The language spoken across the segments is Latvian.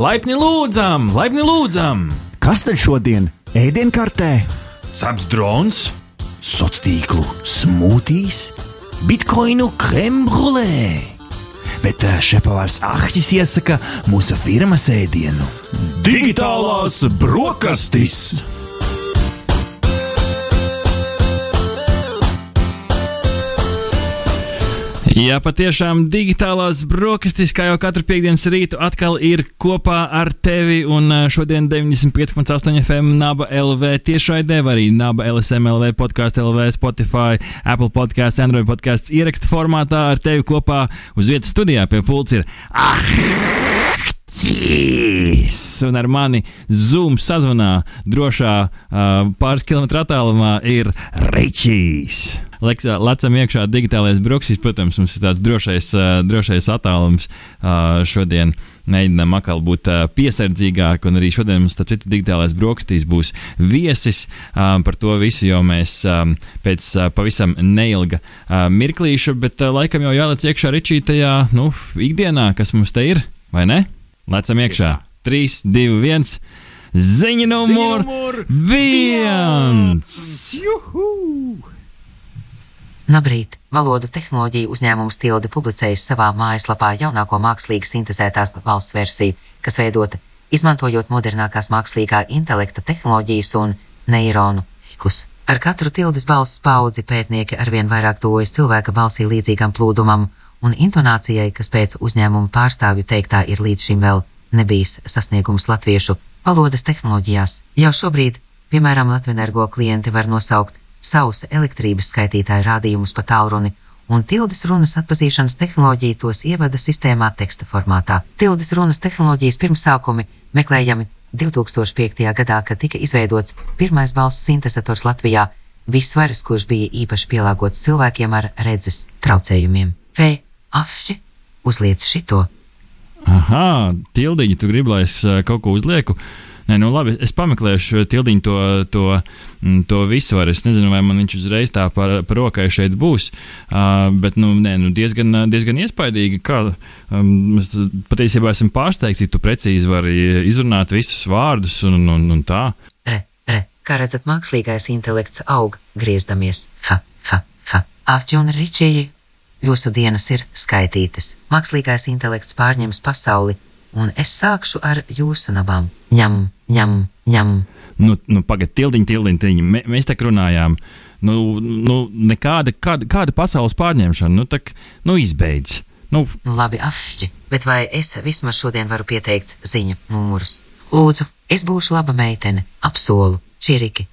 Laipni lūdzam, laipni lūdzam! Kas tad šodien ēdienkartē? Ceps drons, Sociālo tīklu smūtīs, bitkoinu krembrulē. Bet ā, šepavārs Ahtis iesaka mūsu firmas ēdienu - digitālās brokastis. Jā, patiešām digitālās brokastis, kā jau katru piekdienas rītu, atkal ir kopā ar tevi. Un šodien 95,8 FM, Naba LV tiešraidē, arī Naba LSM LV podkāstu LV, Spotify, Apple podkāsts, Android podkāsts ieraksta formātā ar tevi kopā uz vietas studijā pie pults ir Ahtis! Un ar mani Zoom sazvanā drošā uh, pāris kilometru attālumā ir Ričijs. Lecam iekšā digitālais brokastīs, protams, mums ir tāds drošais, drošais attālums šodien. Mēģinām atkal būt uh, piesardzīgāki, un arī šodien mums, starp citu, digitālais brokastīs būs viesis par to visu, jo mēs pēc pavisam neilga mirklīša, bet laikam jau jālec iekšā Ričītajā, nu, ikdienā, kas mums te ir, vai ne? Lecam iekšā. 3, 2, 1. Ziņa numur viens! Labrīt! Valodu tehnoloģiju uzņēmums Tilde publicējis savā mājaslapā jaunāko mākslīgi sintēzētās valsts versiju, kas veidota izmantojot modernākās mākslīgā intelekta tehnoloģijas un neironu tīklus. Ar katru tildes balss paudzi pētnieki arvien vairāk tuvojas cilvēka balsī līdzīgam plūdumam un intonācijai, kas pēc uzņēmuma pārstāvju teiktā ir līdz šim vēl nebijis sasniegums latviešu valodas tehnoloģijās. Jau šobrīd, piemēram, Latvenergo klienti var nosaukt savus elektrības skaitītāju rādījumus pa tālruni, un tildes runas atpazīšanas tehnoloģija tos ievada sistēmā teksta formātā. Tildes runas tehnoloģijas pirmsākumi meklējami 2005. gadā, kad tika izveidots pirmais balss sintēzators Latvijā, visvaras, kurš bija īpaši pielāgots cilvēkiem ar redzes traucējumiem. Fē, afši, uzliec šito! Aha, tildiņi, tu gribi, lai es ā, kaut ko uzlieku. Nē, nu labi, es pameklēšu tildiņu to, to, mm, to visvaru. Es nezinu, vai man viņš uzreiz tā par, par rokai šeit būs. Uh, bet, nu, nē, nu diezgan, diezgan iespaidīgi. Kā, um, es patiesībā esmu pārsteigts, ja tu precīzi vari izrunāt visus vārdus un, un, un tā. Re, re, kā redzat, mākslīgais intelekts aug, griezdamies. Ha, ha, ha. Afķi un ričīgi, jūsu dienas ir skaitītas. Mākslīgais intelekts pārņems pasauli, un es sākšu ar jūsu nabām. Ņem, ņem, ņem. Nu, nu pagaidi, tildiņi, tildiņi, tildiņi. Mē, mēs te runājām. Nu, nu, nekāda kāda, kāda pasaules pārņemšana, nu, tak, nu izbeidz. Nu, Labi, afķi, bet vai es vismaz šodien varu pieteikt ziņu numurus? Lūdzu, es būšu laba meitene, apsolu, čiriki.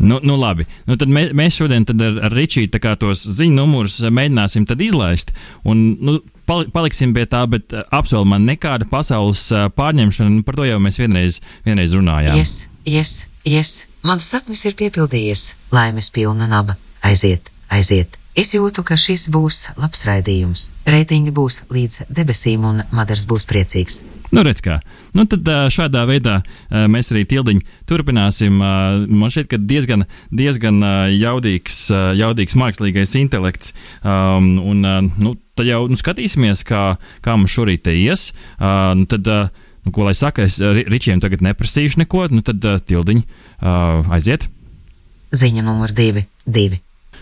Nu, nu labi, nu, tad mē, mēs šodien tad ar, ar Ričiju tos ziņu numurus mēģināsim izlaist. Un, nu, pali, paliksim pie tā, bet uh, apsolu man nekāda pasaules uh, pārņemšana, nu, par to jau mēs vienreiz, vienreiz runājām. Yes, yes, yes, mans sapnis ir piepildījies, laimes pilna naba. Aiziet, aiziet. Es jūtu, ka šis būs labs raidījums. Reitingi būs līdz debesīm, un Madars būs priecīgs. Nu, redz kā. Nu, tad šādā veidā mēs arī tildiņu turpināsim. Man šķiet, ka diezgan, diezgan jaudīgs, jaudīgs mākslīgais intelekts. Um, un, nu, tad jau nu, skatīsimies, kā, kā mums šorīt ies. Uh, nu, tad, nu, ko lai saka, es Ričiem tagad neprasīšu neko, nu tad ā, tildiņi uh, aiziet. Ziņa numur divi, divi.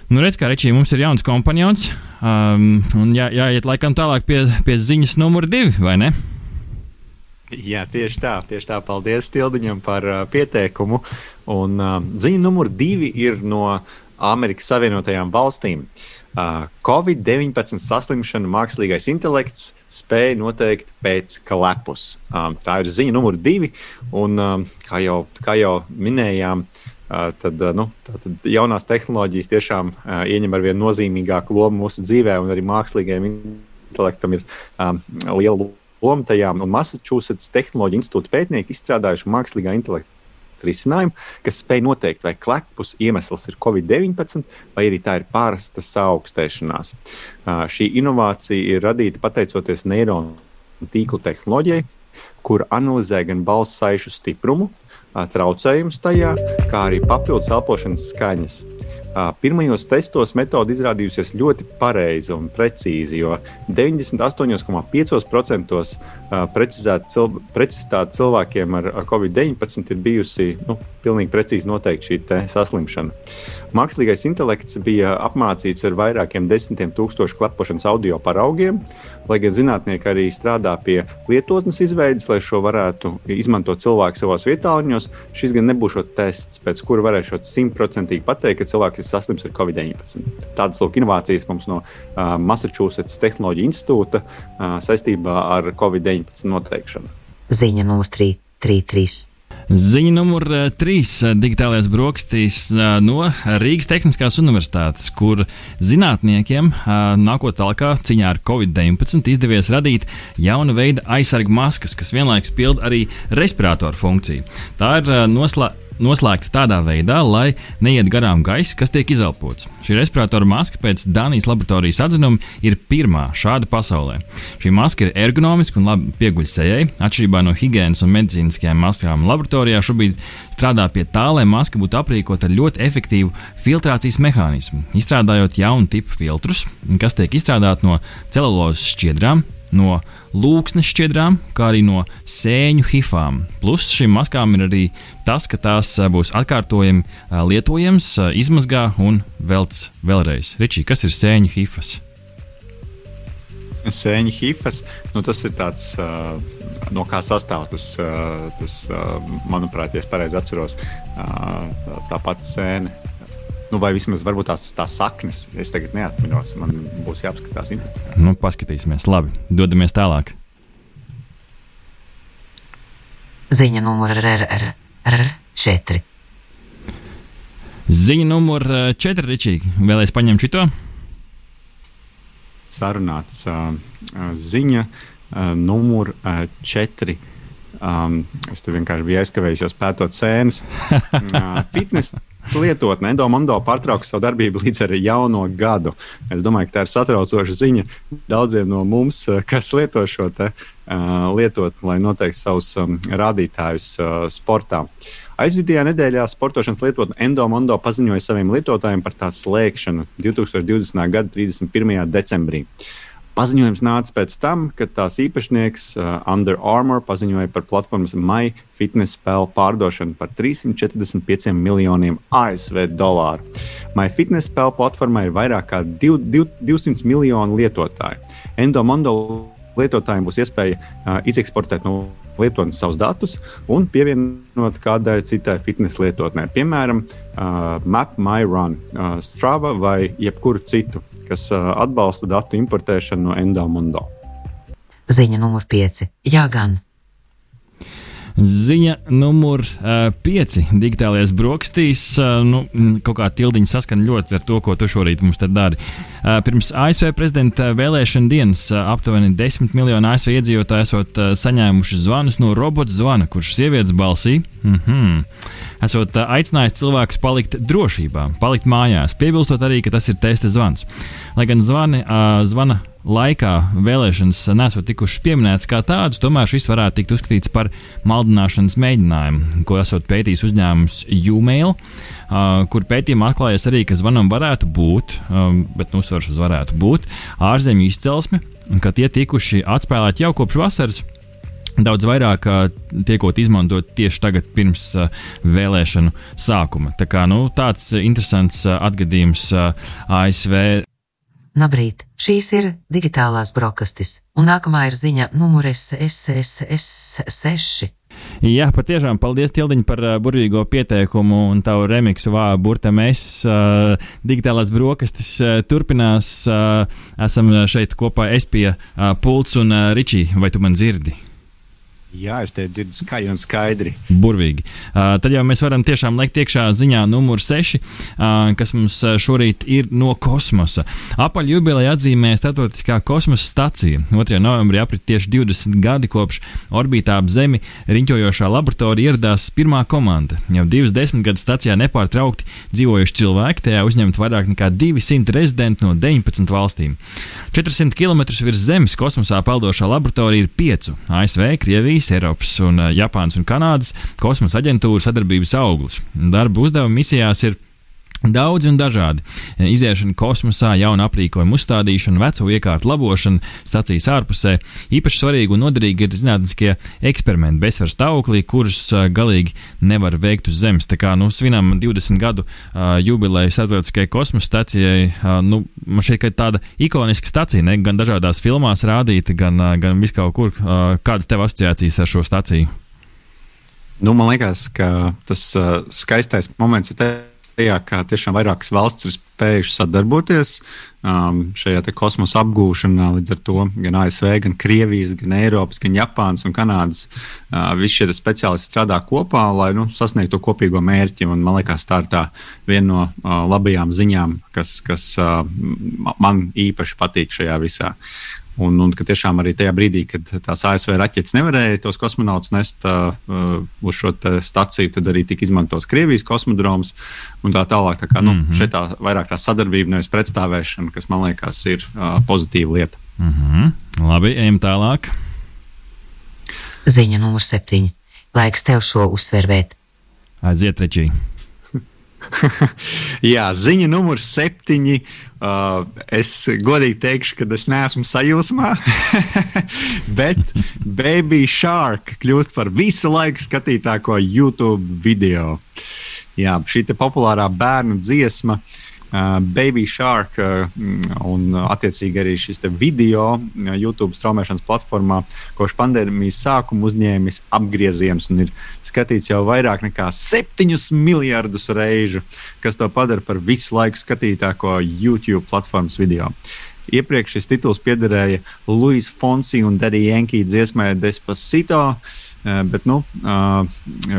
Nu, redz, kā Ričija mums ir jauns kompanions. Um, un jā, jāiet laikam tālāk pie, pie ziņas numur divi, vai ne? Jā, tieši tā. Tieši tā. Paldies Tildiņam par uh, pieteikumu. Un, uh, ziņa numur divi ir no Amerikas Savienotajām valstīm. Uh, Covid-19 saslimšanu mākslīgais intelekts spēja noteikt pēc klepus. Um, tā ir ziņa numur divi. Un, um, kā, jau, kā jau minējām, uh, tad, nu, tad jaunās tehnoloģijas tiešām ieņem ar vien nozīmīgāku lomu mūsu dzīvē, un arī mākslīgajam intelektam ir um, liela loma tajā. Massachusetts Tehnoloģija institūta pētnieki izstrādājuši mākslīgā intelekta risinājumu, kas spēj noteikt, vai klepus iemesls ir Covid-19 vai arī tā ir pārasta saaugstēšanās. Uh, šī inovācija ir radīta pateicoties neironu tīklu tehnoloģijai, kur analizē gan balss saišu stiprumu, traucējumus tajā, kā arī papildus elpošanas skaņas. Pirmajos testos metode izrādījusies ļoti pareiza un precīza, jo 98,5% precizitāte cilvēkiem ar covid-19 ir bijusi nu, pilnīgi precīzi noteikti šī saslimšana. Mākslīgais intelekts bija apmācīts ar vairākiem desmitiem tūkstošu klepošanas audio paraugiem, lai gan zinātnieki arī strādā pie lietotnes izveides, lai šo varētu izmantot cilvēki savos vietāluņos. Šis gan nebūs tests, pēc kura varēšu simtprocentīgi pateikt, ka cilvēks ir saslims ar covid-19. Tādas lūk inovācijas mums no uh, Massachusetts Tehnoloģija institūta uh, saistībā ar covid-19 noteikšanu. Ziņa numur 333. Ziņa numur 3. Eh, digitālais brokastīs eh, no Rīgas Tehniskās Universitātes, kur zinātniekiem eh, nākot tālāk cīņā ar covid-19 izdevies radīt jaunu veidu aizsargu maskas, kas vienlaikus pild arī respiratoru funkciju. Tā ir noslēgta noslēgta tādā veidā, lai neiet garām gaisa, kas tiek izelpots. Šī respiratora maska pēc Dānijas laboratorijas atzinuma ir pirmā šāda pasaulē. Šī maska ir ergonomiska un labi pieguļ sejai. Atšķirībā no higiēnas un medicīniskajām maskām, laboratorijā šobrīd strādā pie tā, lai maska būtu aprīkota ar ļoti efektīvu filtrācijas mehānismu, izstrādājot jaunu tipu filtrus, kas tiek izstrādāti no celulozes šķiedrām no lūksnes šķiedrām, kā arī no sēņu hifām. Plus šīm maskām ir arī tas, ka tās būs atkārtojami lietojams, izmazgā un velc vēlreiz. Ričī, kas ir sēņu hifas? Sēņu hifas, nu tas ir tāds. No kā sastāv tas, tas manuprāt, ja es pareizi atceros, tā pati sēne Nu, vai vismaz tās, tās saknes, es tagad neatminos. Man būs jāapskatās internetā. Nu, paskatīsimies, labi. Dodamies tālāk. Ziņa numur R4. Ziņa numur 4. Ričīgi. Vēlēs paņemt šito? Sarunāts uh, ziņa uh, numur 4. Um, es te vienkārši biju aizkavējis, pētot sēnes. uh, fitness lietotne Endomondo pārtrauks savu darbību līdz ar jauno gadu. Es domāju, ka tā ir satraucoša ziņa daudziem no mums, eh, kas lieto šo te, uh, lietotni, lai noteikti savus um, rādītājus uh, sportā. Aizvadītajā nedēļā sportošanas lietotne Endomondo paziņoja saviem lietotājiem par tās slēgšanu 2020. gada 31. decembrī. Paziņojums nāca pēc tam, kad tās īpašnieks uh, Under Armour paziņoja par platformas MyFitness spēlu pārdošanu par 345 miljoniem ASV dolāru. MyFitness spēlu platformai ir vairāk nekā 200 miljonu lietotāju. Endomondo lietotājiem būs iespēja uh, izeksportēt no lietotnes savus datus un pievienot kādai citai fitnes lietotnē, piemēram, uh, MapMyRun, uh, Strava vai jebkuru citu kas atbalsta datu importēšanu no Endomondo. Ziņa numur 5. Jā, gan. Ziņa numur 5. Uh, digitālajās brokastīs. Uh, nu, kaut kā tildiņa saskana ļoti ar to, ko tu šorīt mums dari. Uh, pirms ASV prezidenta vēlēšana dienas aptuveni 10 miljoni ASV iedzīvotāji esot saņēmuši zvanus no robota zvana, kurš sievietes balsī. Mm -hmm esot aicinājis cilvēkus palikt drošībā, palikt mājās, piebilstot arī, ka tas ir testa zvans. Lai gan zvani, zvana laikā vēlēšanas nesot tikušas pieminētas kā tādas, tomēr šis varētu tikt uzskatīts par maldināšanas mēģinājumu, ko esot pētījis uzņēmums Umail, kur pētījumā atklājas arī, ka zvanam varētu būt, bet uzsvars uz varētu būt, ārzemju izcelsme, ka tie tikuši atspēlēti jau kopš vasaras daudz vairāk tiekot izmantot tieši tagad, pirms vēlēšanu sākuma. Tā kā, nu, tāds interesants atgadījums ASV. Labrīt, šīs ir digitālās brokastis, un nākamā ir ziņa numurs SSS6. Jā, patiešām paldies, Tildiņ, par burvīgo pieteikumu un tavu remiksu vārdu burta mēs. Uh, digitālās brokastis uh, turpinās. Uh, esam šeit kopā es pie pults un Ričī, vai tu man dzirdi? Jā, es te dzirdu skaļi un skaidri. Burvīgi. Uh, tad jau mēs varam tiešām likt iekšā ziņā numur 6, uh, kas mums šorīt ir no kosmosa. Apaļu jubileja atzīmē Startautiskā kosmosa stacija. 2. novembrī aprit tieši 20 gadi kopš orbītā ap Zemi riņķojošā laboratorija ieradās pirmā komanda. Jau divas desmitgades stacijā nepārtraukti dzīvojuši cilvēki, tajā uzņemt vairāk nekā 200 rezidentu no 19 valstīm. 400 km virs Zemes kosmosā peldošā laboratorija ir 5 ASV, Krievija. Krievijas, Eiropas, un Japānas un Kanādas kosmosa aģentūra sadarbības auglis. Darba uzdevuma misijās ir Daudz un dažādi. Iziešana kosmosā, jauna aprīkojuma uzstādīšana, veco iekārtu labošana, stācijas ārpusē. Īpaši svarīgi un noderīgi ir zinātniskie eksperimenti bezsvaru stāvoklī, kurus galīgi nevar veikt uz Zemes. Tā kā nu, svinam 20 gadu uh, jubileju starptautiskajai kosmosa stacijai, uh, nu, man šķiet, ka tāda ikoniska stacija, ne? gan dažādās filmās rādīta, gan, uh, gan viskaur kur. Uh, kādas tev asociācijas ar šo staciju? Nu, man liekas, ka tas uh, skaistais moments ir. Te tajā, kā tiešām vairākas valstis ir spējušas sadarboties um, šajā kosmosa apgūšanā. Līdz ar to gan ASV, gan Krievijas, gan Eiropas, gan Japānas un Kanādas uh, visi šie speciālisti strādā kopā, lai nu, sasniegtu to kopīgo mērķi. Un, man liekas, tā ir tā viena no uh, labajām ziņām, kas, kas uh, man īpaši patīk šajā visā. Un, un ka tiešām arī tajā brīdī, kad tās ASV raķetes nevarēja tos kosmonautus nest uh, uz šo staciju, tad arī tika izmantots Krievijas kosmodroms un tā tālāk. Tā kā, nu, mm -hmm. šeit tā vairāk tā sadarbība, nevis pretstāvēšana, kas man liekas ir uh, pozitīva lieta. Mm -hmm. Labi, ejam tālāk. Ziņa numur septiņi. Laiks tev šo uzsvervēt. Aiziet, Rečī. Jā, ziņa numur septiņi. Uh, es godīgi teikšu, ka es neesmu sajūsmā, bet Baby Shark kļūst par visu laiku skatītāko YouTube video. Jā, šī populārā bērnu dziesma uh, Baby Shark uh, un attiecīgi arī šis video uh, YouTube straumēšanas platformā kopš pandēmijas sākuma uzņēmis apgrieziens un ir skatīts jau vairāk nekā 7 miljardus reižu, kas to padara par visu laiku skatītāko YouTube platformas video. Iepriekš šis tituls piederēja Luis Fonsi un Daddy Yankee dziesmai Despacito. Uh, bet, nu, uh,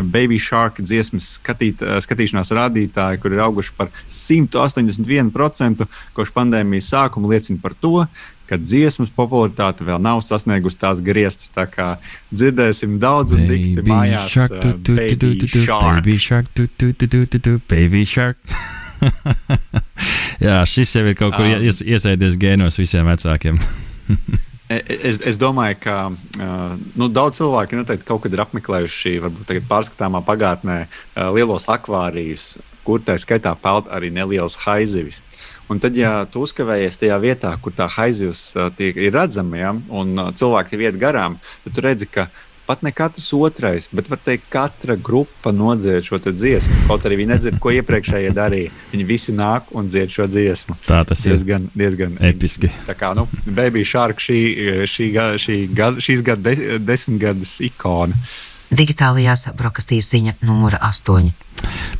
Baby Shark dziesmas skatīt, uh, skatīšanās rādītāji, kur ir auguši par 181% kopš pandēmijas sākuma, liecina par to, ka dziesmas popularitāte vēl nav sasniegusi tās griestus. Tā kā dzirdēsim daudz un dikti mājās. Baby, shark. baby Shark. Jā, šis jau ir kaut kur ies, iesaidies gēnos visiem vecākiem. Es, es domāju, ka uh, nu, daudz cilvēku noteikti kaut kad ir apmeklējuši, varbūt pārskatāmā pagātnē, lielos akvārijus, kur tā skaitā peld arī nelielas haizivis. Un tad, ja tu uzkavējies tajā vietā, kur tā haizivs tiek, ir redzama, ja, un cilvēki iet garām, tad tu redzi, ka pat ne katrs otrais, bet var teikt, katra grupa nodzied šo dziesmu. Kaut arī viņi nedzird, ko iepriekšējie darīja. Viņi visi nāk un dzied šo dziesmu. Tā tas diezgan, ir diezgan episki. Tā kā nu, Baby Shark šī, šī, šī, šī, šīs gada de, desmitgades ikona. Digitālajās brokastīs ziņa numura 8.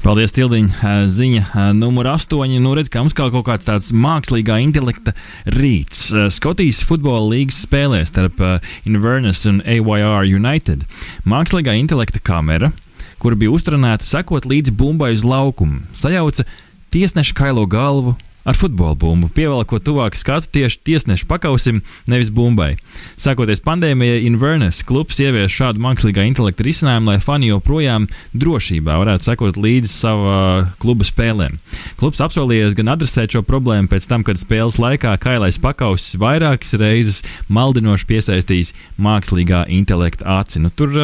Paldies, Tildiņa. Ziņa numur 8. Nu, redz, kā mums kā kaut kāds tāds mākslīgā intelekta rīts. Skotijas futbola līgas spēlē starp Inverness un AYR United. Mākslīgā intelekta kamera, kur bija uztrenēta sekot līdzi bumbai uz laukumu, sajauca tiesneša kailo galvu ar futbola bumbu, pievelkot tuvāk skatu tieši tiesneša pakausim, nevis bumbai. Sākoties pandēmijai, Inverness klubs ievies šādu mākslīgā intelekta risinājumu, lai fani joprojām drošībā varētu sekot līdzi savā kluba spēlēm. Klubs apsolījies gan adresēt šo problēmu pēc tam, kad spēles laikā kailais pakausis vairākas reizes maldinoši piesaistīs mākslīgā intelekta aci. Nu, tur,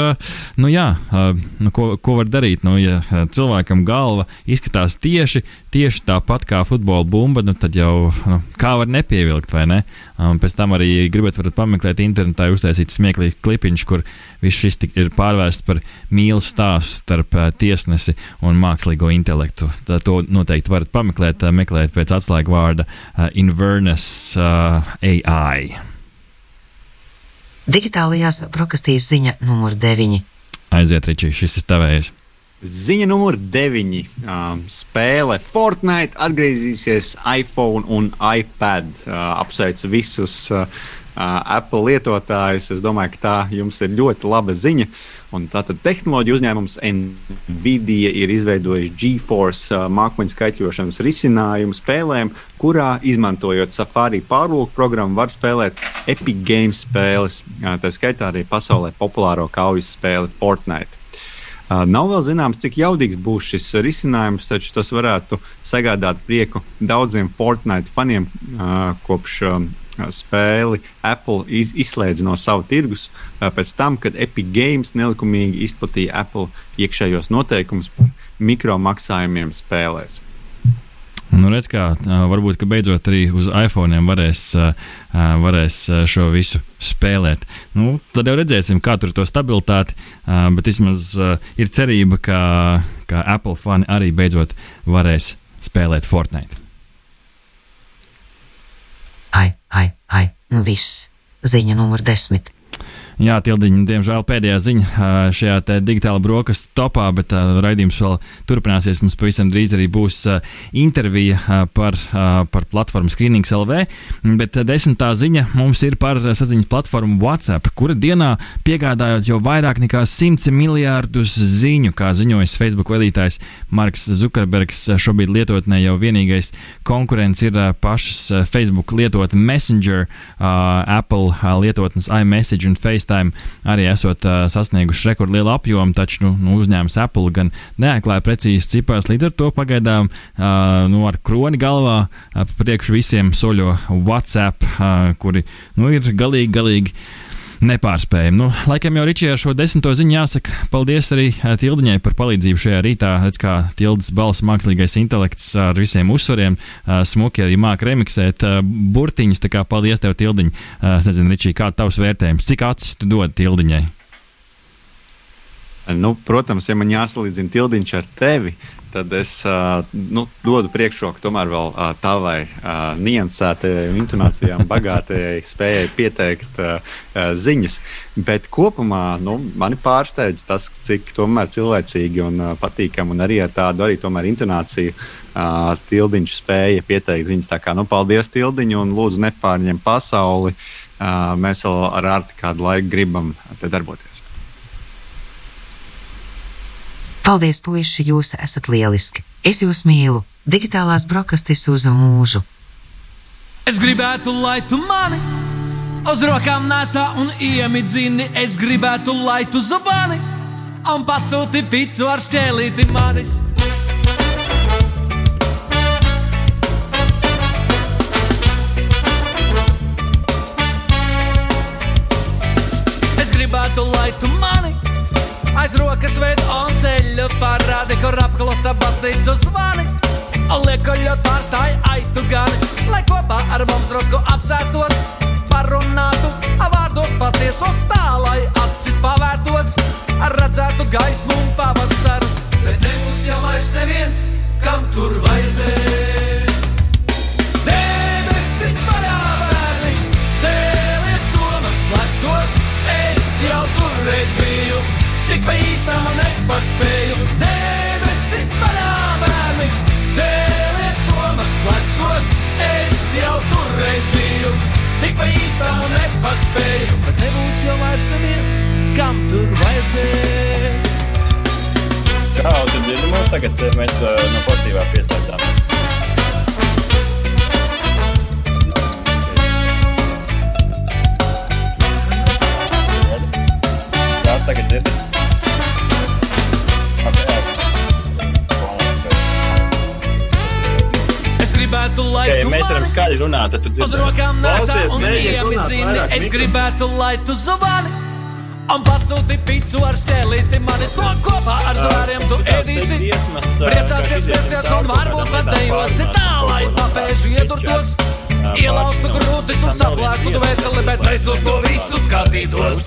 nu jā, nu, ko, ko var darīt? Nu, ja cilvēkam galva izskatās tieši, tieši tāpat kā futbola bumba bumba, nu tad jau nu, kā var nepievilkt, vai ne? Un pēc tam arī gribat, varat pameklēt internetā, uztaisīt smieklīgu klipiņš, kur viss šis ir pārvērsts par mīlestības stāstu starp uh, tiesnesi un mākslīgo intelektu. Tā, to noteikti varat pameklēt, uh, meklēt pēc atslēgu vārda uh, Inverness AI. Digitālajās brokastīs ziņa numur 9. Aiziet, Ričī, šis ir tavējs. Ziņa numur 9. Um, spēle Fortnite atgriezīsies iPhone un iPad. Uh, apsveicu visus uh, uh, Apple lietotājus. Es domāju, ka tā jums ir ļoti laba ziņa. Tātad tehnoloģija uzņēmums Nvidia ir izveidojis GeForce uh, mākoņu skaitļošanas risinājumu spēlēm, kurā izmantojot Safari pārlūku programmu, var spēlēt Epic Games spēles. Uh, tā skaitā arī pasaulē populāro kaujas spēli Fortnite. Nav vēl zināms, cik jaudīgs būs šis risinājums, taču tas varētu sagādāt prieku daudziem Fortnite faniem kopš spēli Apple iz, izslēdz no sava tirgus pēc tam, kad Epic Games nelikumīgi izplatīja Apple iekšējos noteikumus par mikromaksājumiem spēlēs. Nu, redz, kā varbūt beidzot arī uz iPhone varēs, varēs šo visu spēlēt. Nu, tad jau redzēsim, kā tur to stabilitāti, bet vismaz ir cerība, ka, ka Apple fani arī beidzot varēs spēlēt Fortnite. Ai, ai, ai, nu viss. Ziņa numur desmit. Jā, Tildiņa, diemžēl pēdējā ziņa šajā digitālā brokastu topā, bet raidījums vēl turpināsies. Mums pavisam drīz arī būs intervija par, par platformu Screenings LV. Bet desmitā ziņa mums ir par saziņas platformu WhatsApp, kura dienā piegādājot jau vairāk nekā 100 miljārdus ziņu, kā ziņojas Facebook vadītājs Marks Zukerbergs. Šobrīd lietotnē jau vienīgais konkurents ir pašas Facebook lietotne Messenger, Apple lietotnes iMessage un Facebook. FaceTime arī esot uh, sasnieguši rekordlielu apjomu, taču nu, nu, uzņēmums Apple gan neatklāja precīzi cipars. Līdz ar to pagaidām uh, nu, ar kroni galvā uh, priekš visiem soļo WhatsApp, uh, kuri nu, ir galīgi, galīgi nepārspējami. Nu, laikam jau Ričijai ar šo desmito ziņu jāsaka paldies arī Tildiņai par palīdzību šajā rītā. Redz, kā Tildes balss mākslīgais intelekts ar visiem uzsvariem smuki arī māk remiksēt burtiņus. Tā kā paldies tev, Tildiņ. Es nezinu, Ričija, kā tavs vērtējums, cik acis tu dod Tildiņai? Nu, protams, ja man jāsalīdzina tildiņš ar tevi, tad es nu, dodu priekšroku tomēr vēl tavai niansētajai, intonācijām bagātajai spējai pieteikt ziņas. Bet kopumā nu, mani pārsteidz tas, cik cilvēcīgi un patīkami un arī ar tādu arī intonāciju tildiņš spēja pieteikt ziņas. Tā kā nu, paldies tildiņu un lūdzu nepārņem pasauli. Mēs vēl ar ārti kādu laiku gribam te darboties. Paldies, puiši, jūs esat lieliski. Es jūs mīlu. Digitālās brokastis uz mūžu. Es gribētu, lai tu mani uz rokām nesā un iemidzini. Es gribētu, lai tu zvani un pasūti picu ar šķēlīti manis. Es gribētu, lai tu mani aiz rokas veidu un ceļu parādi, kur apklosta baznīcu zvani. Liekaļot pārstāja aitu gani, lai kopā ar mums drusku apsēstos, parunātu, vārdos patiesos tā, lai acis pavērtos, redzētu gaismu un pavasarus. Bet nebūs jau vairs neviens, kam tur vajadzēs. Debesis vaļā bērni, cēliet somas plecos, es jau turreiz biju tik pa īstam un nepaspēju. Debesis vaļā bērni, cēliet somas plecos, es jau turreiz biju. Tik pa īstam un nepaspēju, bet nebūs jau vairs neviens, kam tur vajadzēs. Kā ir mums tagad, mēs uh, no pozitīvā pieslēdzāmies? Gribētu, lai ja, tu ja mēs varam skaļi runāt, tad tu dzirdi. Uz rokām nesā un iemidzini. Es gribētu, lai tu zvani. Un pasūti pīci ar šķēlīti manis to kopā ar zvēriem tu ēdīsi. Priecāsies, smēsies un varbūt pat dejosi tā, lai papēžu iedurtos. Ielaustu grūtis un saplēstu tu veseli, bet mēs uz to visu skatītos.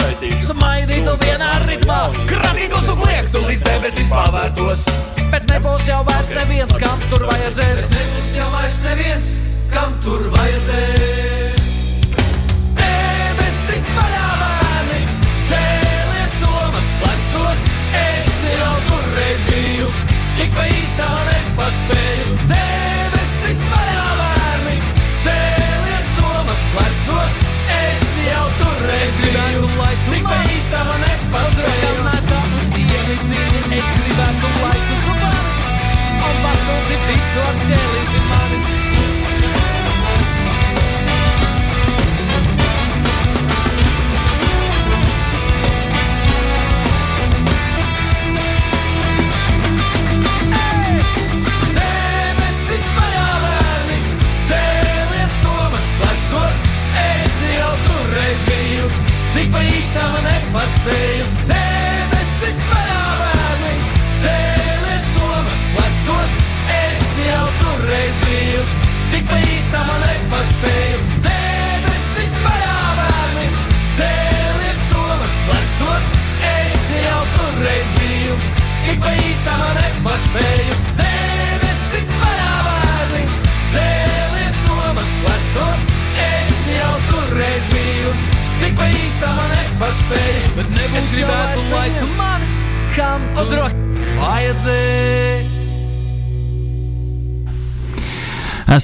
Smaidītu vienā ritmā, kratītos un liektu līdz debesis pavērtos. Bet nebūs jau vairs neviens, kam tur vajadzēs. Bet nebūs jau vairs neviens, kam tur vajadzēs. Debesis vaļā bērni, cēliet somas plecos, es jau turreiz biju, tik pa īstā nepaspēju. Debesis vaļā plecos, es jau turreiz biju, lai tu tik pa īstā nepaspēju. Nesā un iemicini, es gribētu, lai tu zvani, un pasūti picu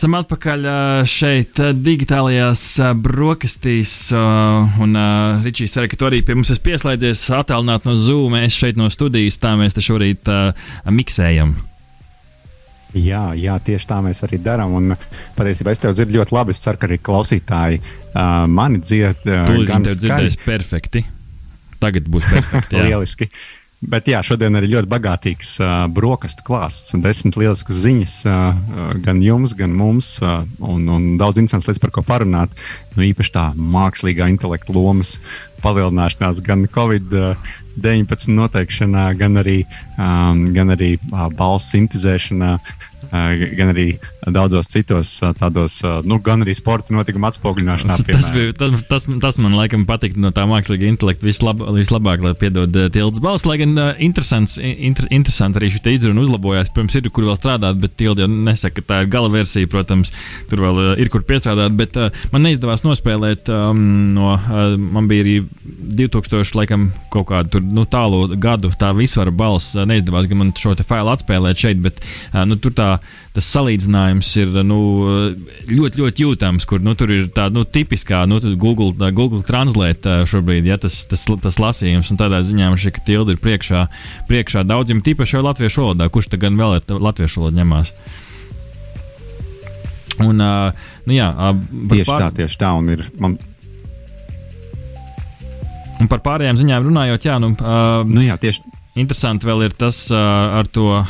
Esam atpakaļ šeit, digitālajās brokastīs. Un uh, Ričijs arī, ka tu arī pie mums esi pieslēdzies, attālināt no Zoom. Mēs šeit no studijas tā mēs te šorīt uh, miksējam. Jā, jā, tieši tā mēs arī darām. Un patiesībā es tevi dzirdu ļoti labi. Es ceru, ka arī klausītāji uh, mani dzird. Uh, Tu gan zini, tev skaļi. dzirdēs perfekti. Tagad būs perfekti. jā. Lieliski. Bet jā, šodien ir ļoti bagātīgs uh, brokastu klāsts un desmit lieliskas ziņas uh, gan jums, gan mums, uh, un, un daudz interesants lietas, par ko parunāt. Nu, īpaši tā mākslīgā intelekta lomas palielināšanās gan Covid-19 noteikšanā, gan arī, um, gan arī uh, balss sintēzēšanā, uh, gan arī daudzos citos tādos, nu, gan arī sporta notikumu atspoguļināšanā. Tas, piemēram. bija, tas, tas, tas man laikam patīk no tā mākslīgā intelekta vislab, vislabāk, lai piedod tildes balss. Lai gan interesants, inter, interesanti arī šī izruna uzlabojās. Protams, ir kur vēl strādāt, bet tilde jau nesaka, ka tā ir gala versija. Protams, tur vēl ir kur piestrādāt, bet man neizdevās nospēlēt um, no, man bija arī 2000 laikam kaut kādu tur, nu, tālu gadu tā visvara balss. Neizdevās gan man šo te failu atspēlēt šeit, bet nu, tur tā, tas salīdzinājums ir nu, ļoti, ļoti jūtams, kur nu, tur ir tāda nu, tipiskā nu, Google, tā, Google Translate šobrīd, ja tas, tas, tas lasījums, un tādā ziņā man ka tildi ir priekšā, priekšā daudziem, tīpaši jau latviešu valodā, kurš tad gan vēl ir latviešu valodā ņemās. Un, nu, jā, Tieši tā, tieši tā. Un ir, man, Un par pārējām ziņām runājot, jā, nu, uh, nu, jā, tieši Interesanti vēl ir tas uh, ar to uh,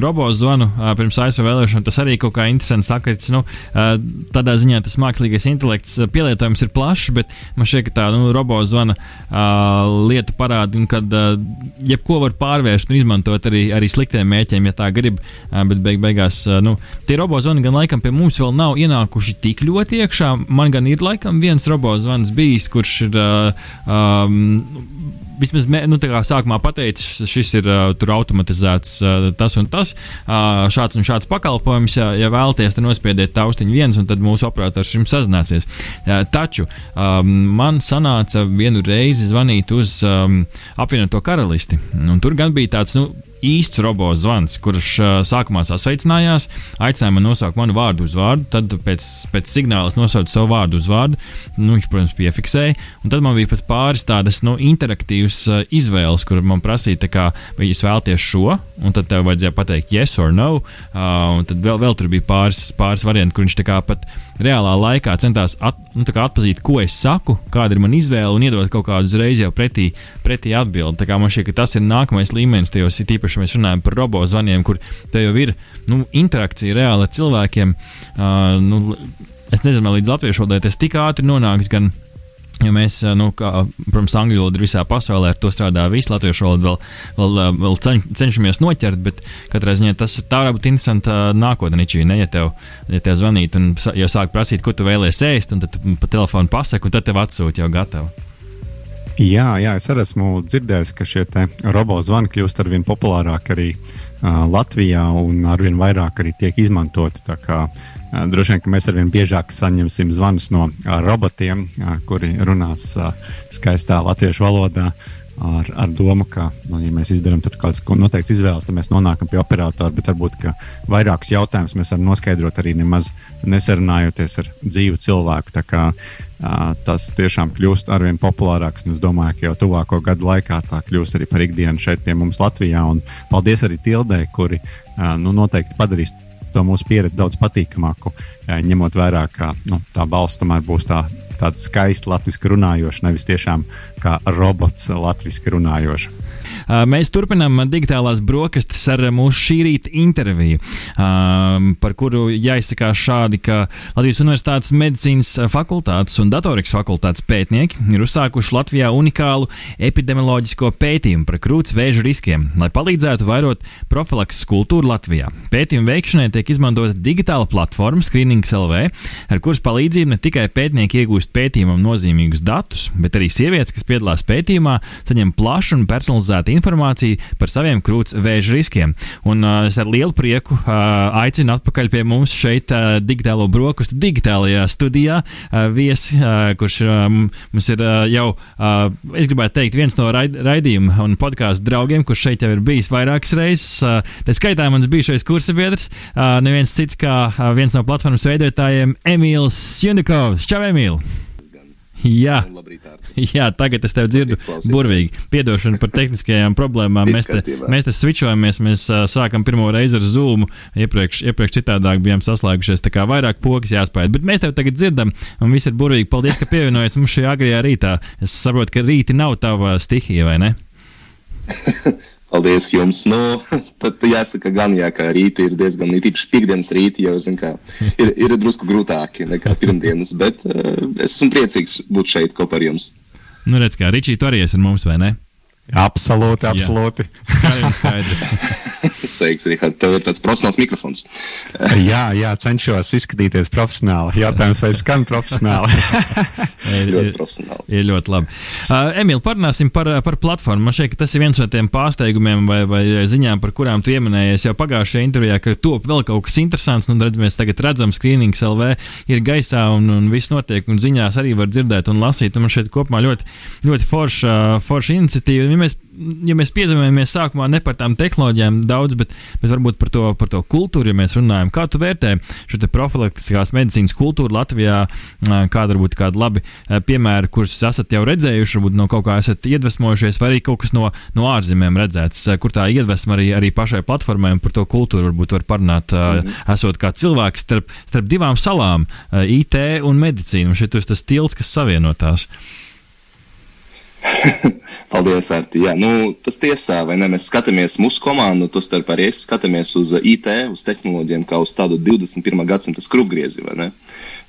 robotu zvanu uh, pirms ASV vēlēšanām. Tas arī kaut kā interesants sakrits. Nu, uh, tādā ziņā tas mākslīgais intelekts uh, pielietojums ir plašs, bet man šķiet, ka tā nu, robotu zvana uh, lieta parāda, un kad uh, jebko var pārvērst un izmantot arī, arī sliktiem mēķiem, ja tā grib. Uh, bet beig beigās uh, nu, tie robotu zvani gan laikam pie mums vēl nav ienākuši tik ļoti iekšā. Man gan ir laikam viens robotu zvans bijis, kurš ir. Uh, um, vismaz mē, nu, sākumā pateicis, šis ir uh, automatizēts uh, tas un tas, uh, šāds un šāds pakalpojums. Ja, ja vēlaties, tad nospiediet taustiņu viens, un tad mūsu operators jums sazināsies. Uh, taču um, man sanāca vienu reizi zvanīt uz um, apvienoto karalisti, un tur gan bija tāds. Nu, īsts robots zvans, kurš uh, sākumā sasveicinājās, aicināja man nosaukt manu vārdu uz vārdu, tad pēc, pēc signāla nosaucu savu vārdu uz vārdu. Nu, viņš, protams, piefiksēja, un tad man bija pat pāris tādas nu, interaktīvas uh, izvēles, kur man prasīja, kā, vai jūs vēlaties šo, un tad tev vajadzēja pateikt yes or no, uh, un tad vēl, vēl tur bija pāris, pāris varianti, kur viņš tā kā pat reālā laikā centās at, nu, atpazīt, ko es saku, kāda ir mana izvēle, un iedot kaut kādu uzreiz jau pretī, pretī atbildi. Man šķiet, ka tas ir nākamais līmenis, tajos ir īpaši, mēs runājam par robotu zvaniem, kur te jau ir nu, interakcija reāli ar cilvēkiem. Uh, nu, es nezinu, līdz latviešu valodai tas tik ātri nonāks. Gan, Jo mēs, nu, kā, protams, angļu valoda ir visā pasaulē, ar to strādā visi latviešu valoda, vēl, vēl, vēl ceņ, cenšamies noķert, bet katrā ziņā tas tā varētu būt interesanta nākotnē, ja tev, ja tev zvanīt un jau sāk prasīt, ko tu vēlēsies ēst, un tad pa telefonu pasaki, un tad tev atsūta jau gatavu. Jā, jā, es arī esmu dzirdējis, ka šie robotu zvani kļūst ar vien populārāki arī uh, Latvijā un ar vien vairāk arī tiek izmantoti. Kā, droši vien, ka mēs ar vien biežāk saņemsim zvanus no robotiem, kuri runās skaistā latviešu valodā. Ar, ar domu, ka, nu, ja mēs izdarām kādas noteiktas izvēles, tad mēs nonākam pie operatora. Bet varbūt vairākus jautājumus mēs varam noskaidrot arī nemaz nesarunājoties ar dzīvu cilvēku. Tā kā, uh, tas tiešām kļūst ar vien populārāks. Es domāju, ka jau tuvāko gadu laikā tā kļūs arī par ikdienu šeit pie mums Latvijā. Un paldies arī Tildē, kuri uh, nu, noteikti padarīs to mūsu pieredzi daudz patīkamāku, uh, ņemot vērā, ka nu, tā balss tomēr būs tā tāda skaista latviešu runājoša, nevis tiešām kā robots latviešu runājoša. Mēs turpinām digitālās brokastis ar mūsu šī rīta interviju, par kuru jāizsakās šādi, ka Latvijas Universitātes medicīnas fakultātes un datorikas fakultātes pētnieki ir uzsākuši Latvijā unikālu epidemioloģisko pētījumu par krūts vēža riskiem, lai palīdzētu vairot profilakses kultūru Latvijā. Pētījuma veikšanai tiek izmantota digitāla platforma Screenings LV, ar kuras palīdzību ne tikai pētnieki iegūst pētījumam nozīmīgus datus, bet arī sievietes, kas piedalās pētījumā, saņem plašu un personalizētu informāciju par saviem krūts vēža riskiem. Un uh, es ar lielu prieku uh, aicinu atpakaļ pie mums šeit uh, digitālo brokastu digitālajā studijā uh, viesi, uh, kurš um, mums ir uh, jau, uh, es gribētu teikt, viens no raid raidījuma un podkāstu draugiem, kurš šeit jau ir bijis vairākas reizes. Uh, tā skaitā mans bijušais kursabiedrs, uh, neviens cits kā uh, viens no platformas veidotājiem, Emīls Jundikovs. Čau, Emīl! Jā, jā, tagad es tevi dzirdu burvīgi. Piedošana par tehniskajām problēmām. Mēs te, mēs te switchojamies, mēs uh, sākam pirmo reizi ar Zoom. Iepriekš, iepriekš citādāk bijām saslēgušies, tā kā vairāk pogas jāspēj. Bet mēs tevi tagad dzirdam, un viss ir burvīgi. Paldies, ka pievienojies mums šajā agrajā rītā. Es saprotu, ka rīti nav tava stihija, vai ne? Paldies jums. Nu, tad jāsaka, gan jā, ka rīti ir diezgan īpaši piekdienas rīti, jau zin, kā, ir, ir drusku grūtāki nekā pirmdienas, bet uh, es esmu priecīgs būt šeit kopā ar jums. Nu, redz, kā Ričī, tu arī esi ar mums, vai ne? Absolūti, absolūti. Skaidri, skaidri. Sveiks, Rihard, tev ir tāds profesionāls mikrofons. jā, jā, cenšos izskatīties profesionāli. Jautājums, vai skan profesionāli? ir, ļoti profesionāli. Ir ļoti labi. Uh, Emīl, parunāsim par, par platformu. Man šķiet, ka tas ir viens no tiem pārsteigumiem vai, vai ziņām, par kurām tu pieminējies jau pagājušajā intervijā, ka top vēl kaut kas interesants. Nu, redz, mēs tagad redzam, skrīnings LV ir gaisā un, un viss notiek, un ziņās arī var dzirdēt un lasīt. Un man šeit kopumā ļoti, ļoti forša, forša iniciatīva ja mēs, ja mēs piezemējamies sākumā ne par tām tehnoloģijām daudz, bet, bet varbūt par to, par to kultūru, ja mēs runājam, kā tu vērtē šo profilaktiskās medicīnas kultūru Latvijā, kāda varbūt kāda labi piemēri, kurus esat jau redzējuši, varbūt no kaut kā esat iedvesmojušies, vai arī kaut kas no, no ārzemēm redzēts, kur tā iedvesma arī, arī pašai platformai un par to kultūru varbūt var parunāt, mm -hmm. esot kā cilvēks starp, starp divām salām, IT un medicīnu. Šeit ir tas tilts, kas savienotās. Paldies, Arti. Jā, nu, tas tiesā, vai ne? Mēs skatāmies mūsu komandu, to starp arī es skatāmies uz IT, uz tehnoloģiem, kā uz tādu 21. gadsimta skrubgriezi, vai ne?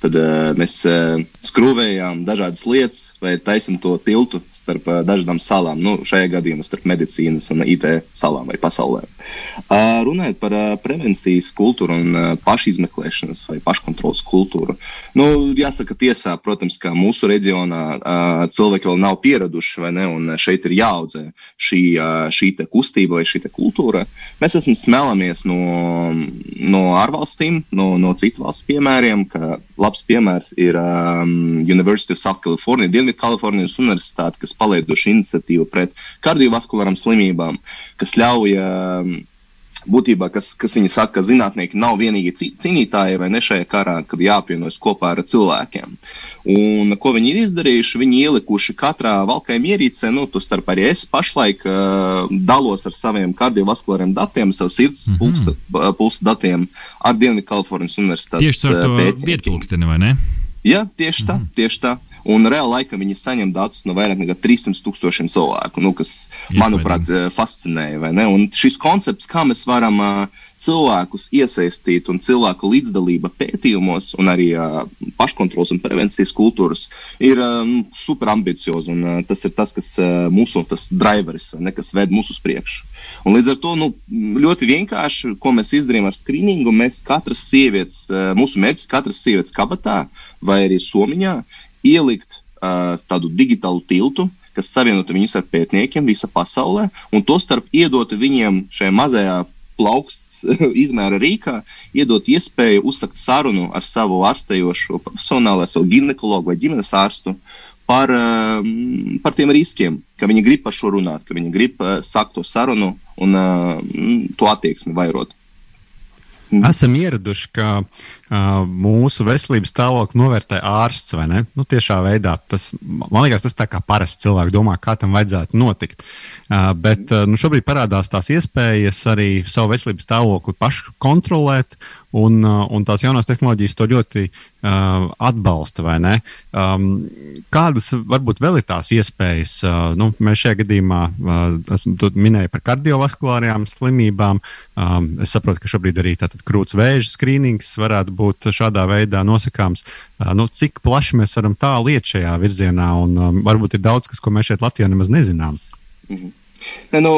Tad uh, mēs uh, skrūvējām dažādas lietas, vai taisam to tiltu starp uh, dažādām salām, nu, šajā gadījumā starp medicīnas un IT salām vai pasaulē. Uh, runājot par uh, prevencijas kultūru un uh, pašizmeklēšanas vai paškontrolas kultūru, nu, jāsaka tiesā, protams, ka mūsu reģionā uh, cilvēki vēl nav pieraduši, vai ne, un šeit ir jāaudzē šī, uh, šī kustība vai šī kultūra. Mēs esam smēlamies no, no ārvalstīm, no, no citu valstu piemēriem, labs piemērs ir um, University of South California, Dienvidkalifornijas Universitāte, kas palaiduši iniciatīvu pret kardiovaskulārām slimībām, kas ļauj. Um, būtībā, kas, kas viņi saka, ka zinātnieki nav vienīgi cīnītāji vai ne šajā karā, kad jāapvienojas kopā ar cilvēkiem. Un ko viņi ir izdarījuši? Viņi ielikuši katrā valkājuma ierīcē, nu, tu starp arī es pašlaik uh, dalos ar saviem kardiovaskulāriem datiem, savu sirds mm -hmm. pulsa, pulsa datiem ar Dienvidkalifornijas Universitātes. Tieši ar to vietpulksteni, vai ne? Jā, tieši tā, mm -hmm. tieši tā. Un reāli laikam viņi saņem datus no vairāk nekā 300 tūkstošiem cilvēku, nu, kas, Iespējams. manuprāt, eh, fascinēja. Un šis koncepts, kā mēs varam uh, cilvēkus iesaistīt un cilvēku līdzdalība pētījumos, un arī uh, paškontrols un prevencijas kultūras, ir super ambiciozi. Un, uh, tas ir tas, kas mūsu driveris, ne, kas ved mūsu uz priekšu. Un līdz ar to nu, ļoti vienkārši, ko mēs izdarījām ar skrīningu, mēs katras sievietes, mūsu mērķis, katras sievietes kabatā vai arī somiņā ielikt uh, tādu digitālu tiltu, kas savienotu viņus ar pētniekiem visā pasaulē, un to starp iedot viņiem šajā mazajā plauksts izmēra rīkā, iedot iespēju uzsākt sarunu ar savu ārstējošo profesionālu, savu ginekologu vai ģimenes ārstu par, um, par tiem riskiem, ka viņi grib par šo runāt, ka viņi grib uh, sākt to sarunu un uh, to attieksmi vairot. Esam ieraduši, ka mūsu veselības stāvokli novērtē ārsts vai ne? Nu, tiešā veidā tas, man liekas, tas tā kā parasts cilvēks domā, kā tam vajadzētu notikt. Uh, bet uh, nu, šobrīd parādās tās iespējas arī savu veselības stāvokli pašu kontrolēt, un, uh, un tās jaunās tehnoloģijas to ļoti uh, atbalsta, vai ne? Um, kādas varbūt vēl ir tās iespējas? Uh, nu, mēs šajā gadījumā uh, minējām par kardiovaskulārajām slimībām. Um, es saprotu, ka šobrīd arī krūts vēža skrīnings varētu būt šādā veidā nosakāms. Nu, cik plaši mēs varam tālu iet šajā virzienā, un varbūt ir daudz kas, ko mēs šeit Latvijā nemaz nezinām. -hmm. Ne, nu,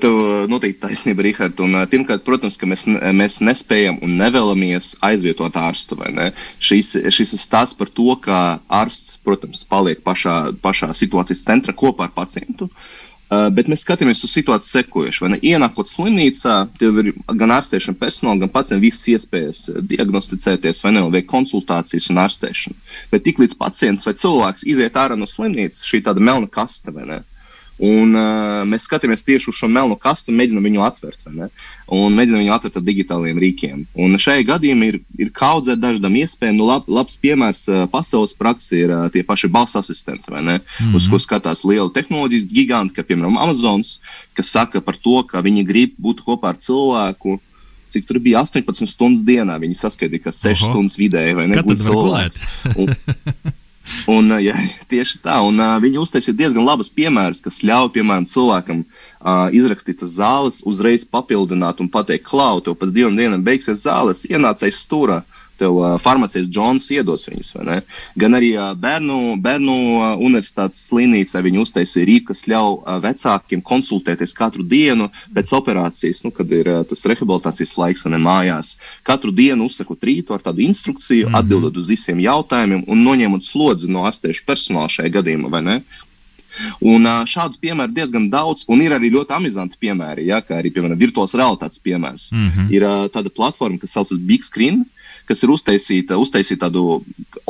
tev noteikti taisnība. Un, pirmkārt, protams, ka mēs, mēs nespējam un nevēlamies aizvietot ārstu. Ne? Šis, šis ir stāsts par to, ka ārsts, protams, paliek pašā, pašā situācijas centrā kopā ar pacientu. Uh, bet mēs skatāmies uz situāciju sekojuši. Ienākot slimnīcā, tev ir gan ārstēšana personāla, gan pacientam visas iespējas diagnosticēties, vai ne, veikt konsultācijas un ārstēšanu. Bet tiklīdz pacients vai cilvēks iziet ārā no slimnīcas, šī tāda melna kaste, vai ne? Un, uh, mēs skatāmies tieši uz šo melno kastu un mēģinām viņu atvērt. Un mēģinām viņu atvērt ar digitāliem rīkiem. Un šajā gadījumā ir, ir kaudzē dažādām iespējām. Nu, lab, labs piemērs uh, pasaules praksē ir uh, tie paši balss asistenti, mm -hmm. uz ko skatās liela tehnoloģijas giganti, kā piemēram Amazons, kas saka par to, ka viņi grib būt kopā ar cilvēku cik tur bija 18 stundas dienā. Viņi saskaitīja, ka 6 Oho. stundas vidēji vai ne? Kad cilvēks. un, Un, jā, tieši tā, un uh, viņi uztaisīja diezgan labus piemērus, kas ļauj, piemēram, cilvēkam uh, izrakstīt zāles, uzreiz papildināt un pateikt, klau, tev pēc divām dienām beigsies zāles, ienācais stūra. Uh, tev uh, farmaceits Džons iedos viņus. Gan arī uh, bērnu, bērnu uh, universitātes slimnīcā viņi uztaisīja rīku, kas ļauj uh, vecākiem konsultēties katru dienu pēc operācijas, nu, kad ir uh, tas rehabilitācijas laiks, ne mājās. Katru dienu uzsakot rītu ar tādu instrukciju, mm -hmm. atbildot uz visiem jautājumiem un noņemot slodzi no ārstēšu personāla šajā gadījumā. Un šādu piemēru diezgan daudz, un ir arī ļoti amizanti piemēri, ja, kā arī piemēram virtuālās realitātes piemērs. Mm -hmm. Ir tāda platforma, kas saucas Big Screen, kas ir uztaisīta, uztaisīta tādu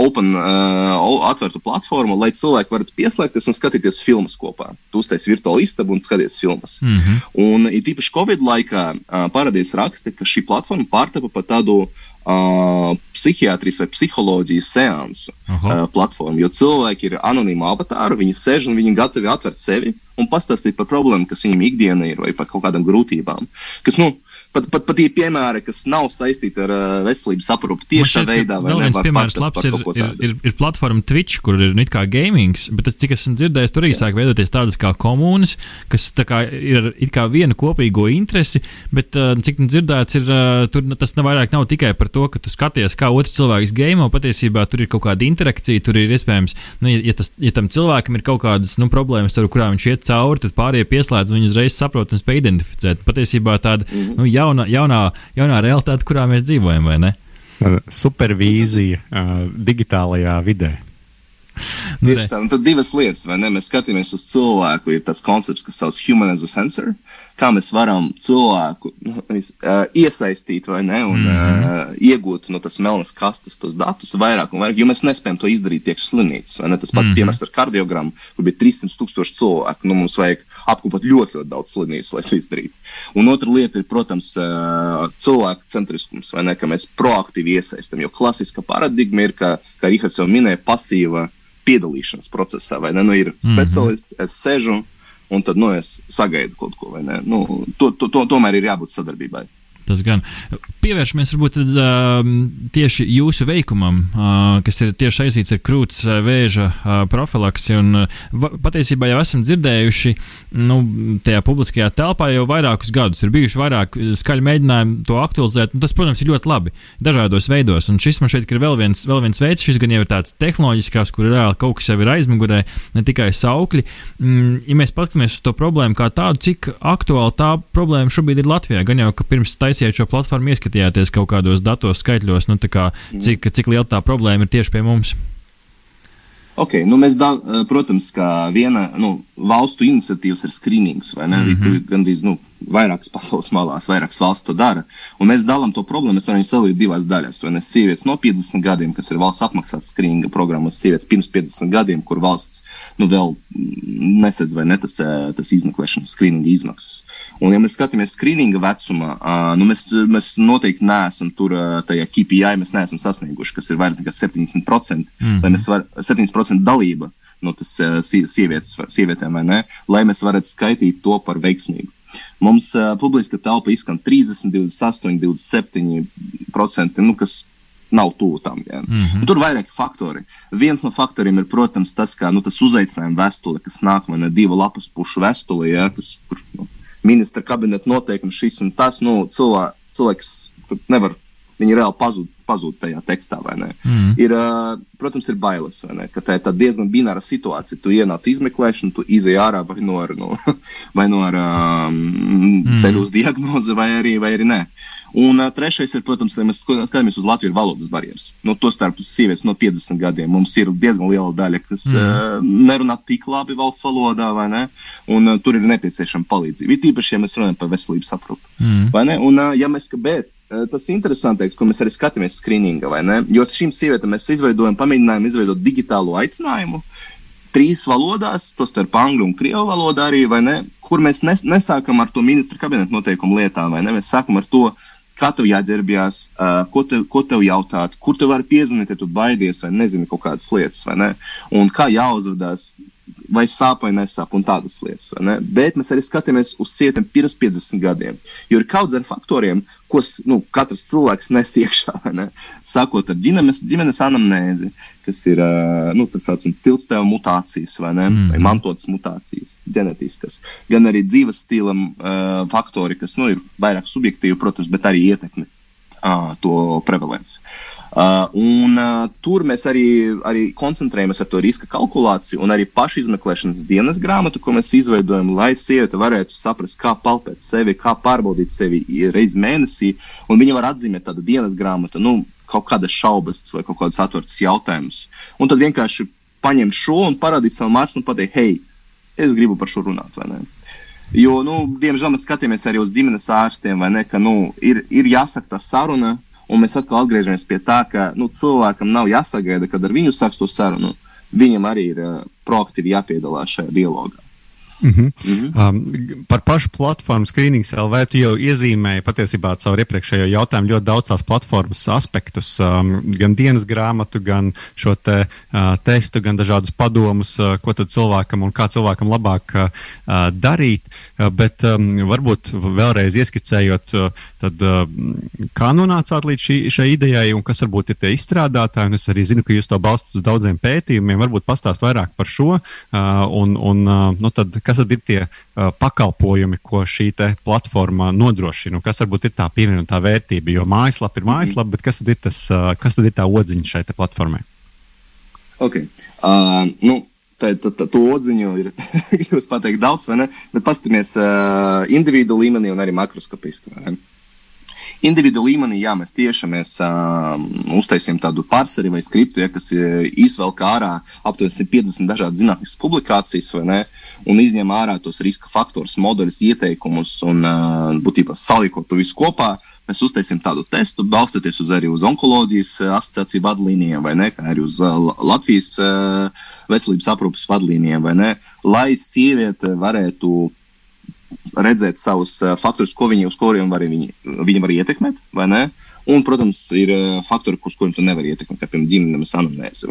open, uh, atvērtu platformu, lai cilvēki varētu pieslēgties un skatīties filmas kopā. Tu uztaisīji virtuālu istabu un skaties filmas. Mm -hmm. Un it īpaši Covid laikā uh, parādījās raksti, ka šī platforma pārtapa par tādu uh, psihiatrijas vai psiholoģijas seansu uh, platformu. Jo cilvēki ir anonīmi avatāri, viņi sēž un viņi gatavi atvērt sevi un pastāstīt par problēmu, kas viņiem ikdienā ir vai par kaut kādām grūtībām. Kas, nu, pat, pat, pat tie piemēri, kas nav saistīti ar veselības aprūpi tiešā veidā. Vēl viens piemērs labs ir, ir, ir, ir platforma Twitch, kur ir it kā gamings, bet tas, cik esmu dzirdējis, tur arī sāk veidoties tādas kā komunas, kas kā ir it kā viena kopīgo interesi, bet cik nu dzirdēts, ir, tur tas nav vairāk nav tikai par to, ka tu skaties, kā otrs cilvēks game, patiesībā tur ir kaut kāda interakcija, tur ir iespējams, nu, ja, ja, tas, ja tam cilvēkam ir kaut kādas nu, problēmas, ar kurām viņš iet cauri, tad pārējie pieslēdz un viņi uzreiz saprot un spēj identificēt. Patiesībā tāda, mm -hmm. nu, jā, jauna, jaunā, jaunā realitāte, kurā mēs dzīvojam, vai ne? Supervīzija uh, digitālajā vidē. Tieši tā, un tad divas lietas, vai ne? Mēs skatāmies uz cilvēku, ir tas koncepts, kas sauc human as a sensor, kā mēs varam cilvēku nu, uh, iesaistīt vai ne, un mm -hmm. uh, iegūt no tas melnas kastes tos datus vairāk un vairāk, jo mēs nespējam to izdarīt tiekš slimnīcas, vai ne? Tas pats mm -hmm. piemērs ar kardiogramu, kur bija 300 tūkstoši cilvēku, nu mums vajag apkopot ļoti, ļoti daudz slimnīcas, lai to izdarītu. Un otra lieta ir, protams, uh, cilvēku centriskums, vai ne, ka mēs proaktīvi iesaistam, jo klasiska paradigma ir, ka, kā Rihards jau minēja, pasīva piedalīšanās procesā. Nu, ir mhm. speciālists, mm -hmm. es sēžu un tad nu, es sagaidu kaut ko. Nu, to, to, to, tomēr ir jābūt sadarbībai. Tas gan. Pievēršamies varbūt tad, uh, tieši jūsu veikumam, uh, kas ir tieši saistīts ar krūts vēža uh, profilaksi. Un, uh, patiesībā jau esam dzirdējuši, nu, tajā publiskajā telpā jau vairākus gadus. Ir bijuši vairāk skaļi mēģinājumi to aktualizēt. Tas, protams, ir ļoti labi dažādos veidos. Un šis man šeit ir vēl viens, vēl viens veids, šis gan jau ir tāds tehnoloģiskās, kur reāli kaut kas jau ir aizmugurē, ne tikai saukļi. Mm, ja mēs paskatāmies uz to problēmu kā tādu, cik aktuāli tā problēma šobrīd ir Latvijā, gan jau, ka pirms taisa taisiet šo platformu, ieskatījāties kaut kādos datos, skaitļos, nu, kā, cik, cik liela tā problēma ir tieši pie mums? Okay, nu mēs, da, eh, protams, kā viena nu, valstu iniciatīvas ir skrīnings, vai ne? Mm -hmm. Gandrīz nu, vairākas pasaules malās, vairākas valsts to dara. Un mēs dalām to problēmu, mēs varam sadalīt divās daļās. Vai ne? Sievietes no 50 gadiem, kas ir valsts apmaksātas skrīninga programmas, sievietes pirms 50 gadiem, kur valsts nu, vēl nesedz vai ne tas, eh, tas izmeklēšanas skrīninga izmaksas. Un, ja mēs skatāmies skrīninga vecumā, nu, mēs, mēs noteikti neesam tur tajā KPI, mēs neesam sasnieguši, kas ir vairāk nekā 70%, mm -hmm. vai mēs varam 70% 10% dalība no tas uh, sievietes, sievietēm, vai ne, lai mēs varētu skaitīt to par veiksmīgu. Mums uh, publiska telpa izskan 30, 28, 27%, nu, kas nav tuvu tam. Ja. Mm -hmm. Tur ir vairāki faktori. Viens no faktoriem ir, protams, tas, ka nu, tas uzaicinājuma vēstule, kas nāk no divu lapas pušu vēstule, ja, kas ir nu, ministra kabineta noteikums, šis un tas, nu, cilvē, cilvēks nevar Viņi reāli pazūd, pazūd tajā tekstā. Mm. Ir, uh, protams, ir bailes, ne? ka tā ir tā diezgan bināra situācija. Tu ienāc izmeklēšanu, tu izēj ārā vai no, no, vai no ar, um, mm. ceļu uz diagnozi, vai arī, vai arī nē. Un uh, trešais ir, protams, ja mēs skatāmies uz Latvijas valodas barjeras. No to starp sievietes no 50 gadiem mums ir diezgan liela daļa, kas mm. uh, nerunā tik labi valsts valodā, vai ne? Un uh, tur ir nepieciešama palīdzība. It īpaši, ja mēs runājam par veselības aprūpi. Mm. Vai ne? Un, uh, ja mēs, bet, Tas ir interesanti, ko mēs arī skatāmies skrīningā, vai ne? Jo šīm sievietēm mēs izveidojam, pamēģinājām izveidot digitālo aicinājumu, trīs valodās, tostarp angļu un krievu valodā arī, ne? Kur mēs nes, nesākam ar to ministra kabineta noteikumu lietām, vai ne? Mēs sākam ar to, kā tev jāģērbjas, uh, ko, tev, ko tev jautāt, kur tev var piezvanīt, ja tu baidies vai nezini kaut kādas lietas, vai ne? Un kā jāuzvedās vai sāp vai nesāp, un tādas lietas. Bet mēs arī skatāmies uz sievietēm pirms 50 gadiem. Jo ir kaut kādi faktoriem, ko nu, katrs cilvēks nes iekšā. Ne? Sākot ar ģimenes, ģimenes anamnēzi, kas ir nu, ciltstēva mutācijas vai, ne? mm. vai mantotas mutācijas, ģenetiskas, gan arī dzīves stila uh, faktori, kas nu, ir vairāk subjektīvi, protams, bet arī ietekmi uh, to prevalenci. Uh, un, uh, tur mēs arī, arī koncentrējamies ar to riska kalkulāciju un arī pašizmeklēšanas dienas grāmatu, ko mēs izveidojam, lai sieviete varētu saprast, kā palpēt sevi, kā pārbaudīt sevi reizi mēnesī. Viņa var atzīmēt tādu dienas grāmatu, nu, kaut kādas šaubas vai kaut kādas atvērtas jautājumus. Un tad vienkārši paņemt šo un parādīt savu mākslu un pateikt, hei, es gribu par šo runāt. Jo, nu, diemžēl mēs skatāmies arī uz ģimenes ārstiem, ne, ka nu, ir, ir jāsaka tā saruna, Un mēs atkal atgriežamies pie tā, ka nu, cilvēkam nav jāsagaida, kad ar viņu sāks to sarunu. Viņam arī ir uh, proaktīvi jāpiedalās šajā dialogā. Mm -hmm. Mm -hmm. um, par pašu platformu Screenings LV tu jau iezīmēji patiesībā caur iepriekšējo jautājumu ļoti daudz tās platformas aspektus, um, gan dienas grāmatu, gan šo te, uh, testu, gan dažādus padomus, uh, ko tad cilvēkam un kā cilvēkam labāk uh, darīt. Uh, bet um, varbūt vēlreiz ieskicējot, uh, tad, uh, kā nonācāt līdz šī, šai idejai un kas varbūt ir tie izstrādātāji. Es arī zinu, ka jūs to balstat uz daudziem pētījumiem. Varbūt pastāst vairāk par šo. Uh, un, un, uh, nu tad, kas tad ir tie uh, pakalpojumi, ko šī platforma nodrošina, kas varbūt ir tā pievienotā vērtība. Jo mājaslapa ir mhm. mājaslapa, bet kas tad ir, tas, uh, kas tad ir tā odziņa šai platformai? Okay. Uh, nu. Tā, tā, tā, to odziņu ir pateikt daudz, vai ne? Bet paskatīsimies uh, individu līmenī un arī makroskopiski. Individu līmenī, jā, mēs tieši mēs, uh, uztaisījām tādu pārseri vai skriptu, ja, kas izvelk ārā aptuveni 150 dažādas zinātniskas publikācijas, ne, un izņem ārā tos riska faktorus, modeļus, ieteikumus un uh, būtībā salikot to visu kopā. Mēs uztaisījām tādu testu, balstoties uz arī uz onkoloģijas asociāciju vadlīnijām, vai ne, kā arī uz uh, Latvijas uh, veselības aprūpas vadlīnijām, vai ne, lai sieviete varētu redzēt savus uh, faktorus, ko viņi, uz kuriem var viņi, viņi var ietekmēt, vai ne? Un, protams, ir uh, faktori, kurus kuriem tu nevari ietekmēt, kā piemēram ģimenes anamnēze.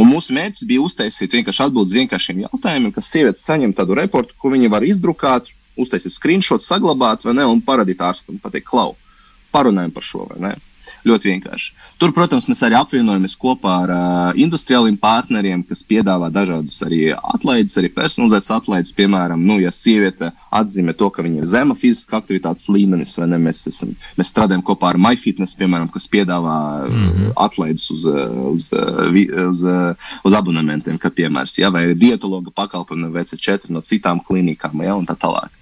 Un mūsu mērķis bija uztaisīt vienkārši atbildes vienkāršiem jautājumiem, kas sieviete saņem tādu reportu, ko viņa var izdrukāt, uztaisīt screenshot, saglabāt, vai ne, un parādīt ārstam, pateikt, klau, parunājam par šo, vai ne. Ļoti vienkārši. Tur, protams, mēs arī apvienojamies kopā ar uh, industriāliem partneriem, kas piedāvā dažādas arī atlaides, arī personalizētas atlaides. Piemēram, nu, ja sieviete atzīmē to, ka viņa ir zema fiziskā aktivitātes līmenis, vai ne, mēs, esam, mēs strādājam kopā ar MyFitness, piemēram, kas piedāvā mm -hmm. atlaides uz, uz, uz, uz, uz abonementiem, kā piemērs, ja, vai dietologa pakalpojumu no VC4 no citām klīnikām, ja, un tā tālāk.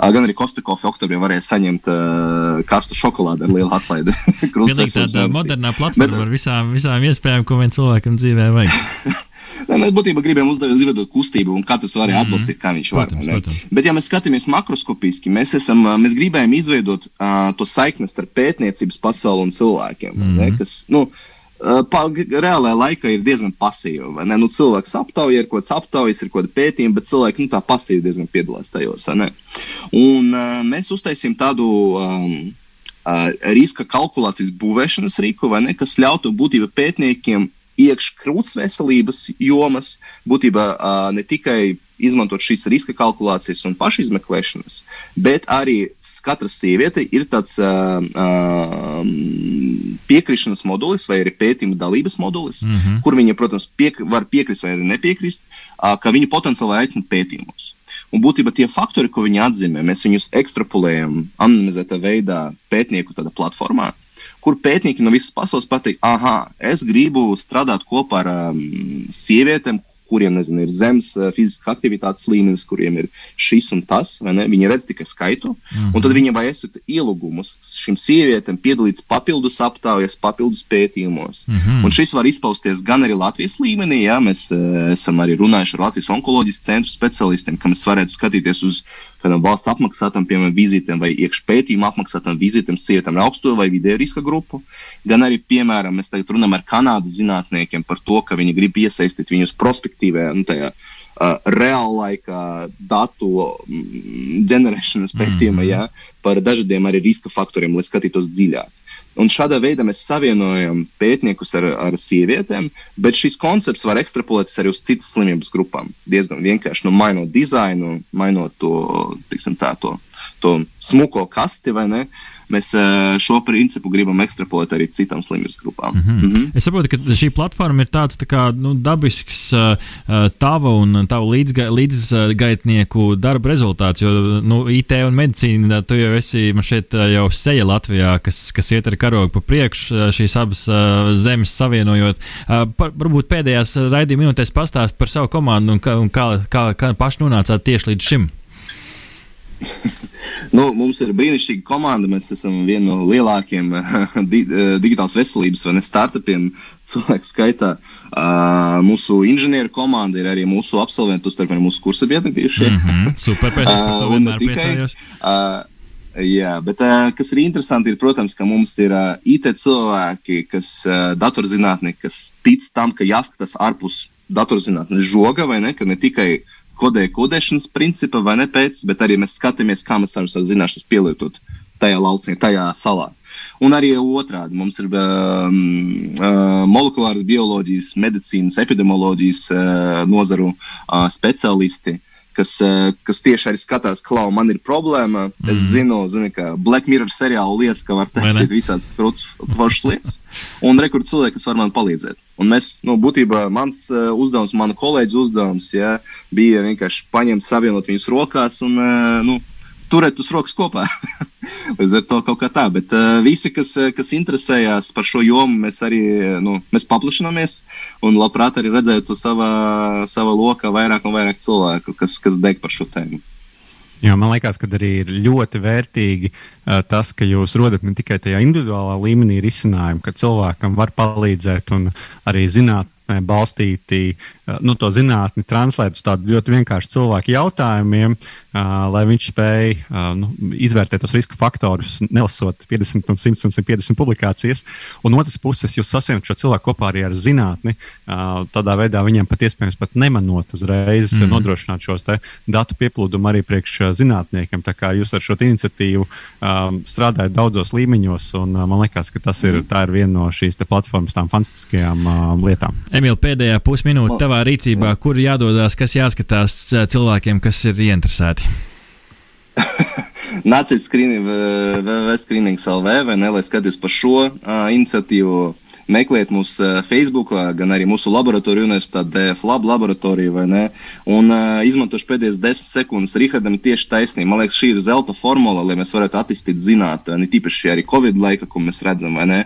Gan arī Kostakofa oktobrī varēja saņemt uh, karstu šokolādi ar lielu atlaidi. Pilnīgi tāda modernā platforma Bet, ar visām, visām iespējām, ko vien cilvēkam dzīvē vajag. Nē, mēs būtībā gribējām izveidot kustību, un katrs varēja mm atbalstīt, kā viņš var. Protams, protams. Bet, ja mēs skatāmies makroskopiski, mēs, esam, mēs gribējām izveidot uh, to saikni starp pētniecības pasauli un cilvēkiem. Mm ne, kas, nu, uh, reālajā laikā ir diezgan pasīva. Nu, cilvēks aptauja, ir kaut kāds aptaujas, ir kaut kāda pētījuma, bet cilvēki nu, tā pasīvi diezgan piedalās tajos. Un, uh, mēs uztaisījām tādu um, uh, riska kalkulācijas būvēšanas rīku, ne, kas ļautu būtībā pētniekiem iekškrūts veselības jomas, būtībā ne tikai izmantot šīs riska kalkulācijas un pašizmeklēšanas, bet arī katra sieviete ir tāds uh, uh, piekrišanas modulis vai arī pētījuma dalības modulis, mm -hmm. kur viņa, protams, piek var piekrist vai nepiekrist, uh, ka viņu potenciāli aicina pētījumos. Un būtībā tie faktori, ko viņi atzīmē, mēs viņus ekstrapolējam anonimizētā veidā pētnieku platformā. Kur pētnieki no visas pasaules pateikt, ah, es gribu strādāt kopā ar um, sievietēm, kuriem nezinu, ir zemes uh, fiziskas aktivitātes līmenis, kuriem ir šis un tas. Viņi redz tikai skaitu, mm un tad viņi vai esat ielūgumus šīm sievietēm piedalīties papildus aptaujās, papildus pētījumos. Mm -hmm. Un šis var izpausties gan arī Latvijas līmenī, ja mēs uh, esam arī runājuši ar Latvijas onkoloģijas centru specialistiem, ka mēs varētu skatīties uz kādām valsts apmaksātām, piemēram, vizītēm vai iekšpētījuma apmaksātām vizītēm sievietēm ar augsto vai vidēju riska grupu. Gan arī, piemēram, mēs tagad runājam ar Kanādas zinātniekiem par to, ka viņi grib iesaistīt viņus prospektīvajā, nu, tajā uh, reālaika datu mm, ģenerēšanas pētījumā, -hmm. ja, par dažādiem arī riska faktoriem, lai skatītos dziļāk. Un šādā veidā mēs savienojam pētniekus ar, ar sievietēm, bet šis koncepts var ekstrapolēties arī uz citas slimības grupām. Diezgan vienkārši nu, mainot dizainu, mainot to, tā, to, to smuko kasti vai ne. Uh, mēs šo principu gribam ekstrapolēt arī citām slimības grupām. Mm -hmm. Mm -hmm. Es saprotu, ka šī platforma ir tāds tā kā, nu, dabisks uh, tava un tavu līdzga, līdzgaitnieku darba rezultāts, jo nu, IT un medicīna, tu jau esi šeit jau seja Latvijā, kas, kas iet ar karogu pa priekšu šīs abas zemes savienojot. Par, varbūt pēdējās raidījuma minūtēs pastāst par savu komandu un, kā, un kā, kā, kā paši nonācāt tieši līdz šim. Nu, mums ir brīnišķīga komanda. Mēs esam viena no lielākajiem di eh, digitālās veselības vai ne startupiem cilvēku skaitā. Uh, mūsu inženieru komanda ir arī mūsu absolventi, starp mūsu kursa biedri bijušie. Mm -hmm, super, pēc tam uh, vienmēr priecājos. Uh, Jā, bet kas ir interesanti, ir, protams, ka mums ir IT cilvēki, kas datorzinātnieki, kas tic tam, ka jāskatās ārpus datorzinātnes žoga, vai ne, ka ne tikai uh, kodēja kodēšanas principa vai ne pēc, bet arī mēs skatāmies, kā mēs varam savas zināšanas pielietot tajā lauciņā, tajā salā. Un arī otrādi mums ir um, uh, molekulāras bioloģijas, medicīnas, epidemioloģijas uh, nozaru uh, speciālisti, kas, uh, kas tieši arī skatās, klau, man ir problēma. Mm. Es mhm. zinu, zinu, ka Black Mirror seriāla lietas, ka var taisīt visādas krūtis, foršas lietas. Un rekur cilvēki, kas var man palīdzēt. Un mēs, nu, būtībā mans uh, uzdevums, mana kolēģa uzdevums, ja, bija vienkārši paņemt, savienot viņus rokās un uh, nu, turēt uz rokas kopā. Līdz ar to kaut kā tā. Bet uh, visi, kas, kas interesējās par šo jomu, mēs arī nu, mēs paplašināmies un labprāt arī redzētu savā, savā lokā vairāk un vairāk cilvēku, kas, kas deg par šo tēmu. Jo man liekas, ka arī ir ļoti vērtīgi uh, tas, ka jūs rodat ne tikai tajā individuālā līmenī risinājumu, ka cilvēkam var palīdzēt un arī zināt, balstīti, nu, to zinātni translēt uz tādu ļoti vienkāršu cilvēku jautājumiem, lai viņš spēj nu, izvērtēt tos riska faktorus, nelasot 50, un 100 un 150 publikācijas. Un otrs puses, jūs sasiemat šo cilvēku kopā arī ar zinātni, tādā veidā viņiem pat iespējams pat nemanot uzreiz mm. nodrošināt šos datu pieplūdumu arī priekš zinātniekiem. Tā kā jūs ar šo iniciatīvu um, strādājat daudzos līmeņos, un man liekas, ka tas ir, ir viena no šīs platformas tām fantastiskajām um, lietām. Emīl, pēdējā pusminūte tavā rīcībā, kur jādodas, kas jāskatās cilvēkiem, kas ir ieinteresēti? Nāciet screening LV vai ne, lai skatītos par šo uh, iniciatīvu. Meklējiet mūsu uh, Facebook, gan arī mūsu laboratoriju, universitāti, DF lab laboratoriju, vai ne? Un uh, izmantošu pēdējās desmit sekundes Rihardam tieši taisnība. Man liekas, šī ir zelta formula, lai mēs varētu attīstīt zinātnē, ne tīpaši arī Covid laika, ko mēs redzam, vai ne?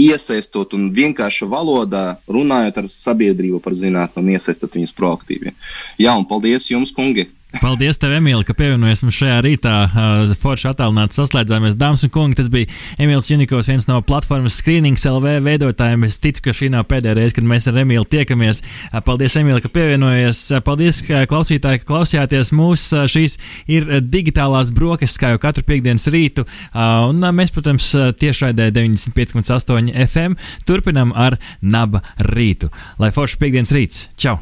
Iesaistot un vienkārši valodā runājot ar sabiedrību par zinātnē un iesaistot viņus proaktīvi. Jā, un paldies jums, kungi! Paldies, tev, Emīlija, ka pievienojies mums šajā rītā. Uh, Forši attālināti saslēdzāmies. Dāmas un kungi, tas bija Emīls Junikovs, viens no platformas Screenings LV veidotājiem. Es ticu, ka šī nav pēdējā reize, kad mēs ar Emīlu tiekamies. Uh, paldies, Emīlija, ka pievienojies. Uh, paldies, ka klausītāji, ka klausījāties mūs. Uh, šīs ir digitālās brokastis, kā jau katru piekdienas rītu. Uh, un uh, mēs, protams, tiešraidē 95,8 FM turpinam ar naba rītu. Lai forši piekdienas rīts! Čau!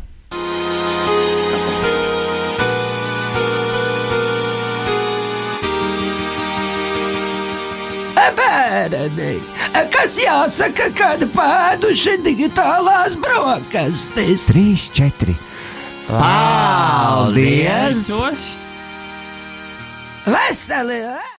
Bērni, kas jāsaka, kad pēduši digitālās brokastis. Trīs, četri. Paldies! Veseli!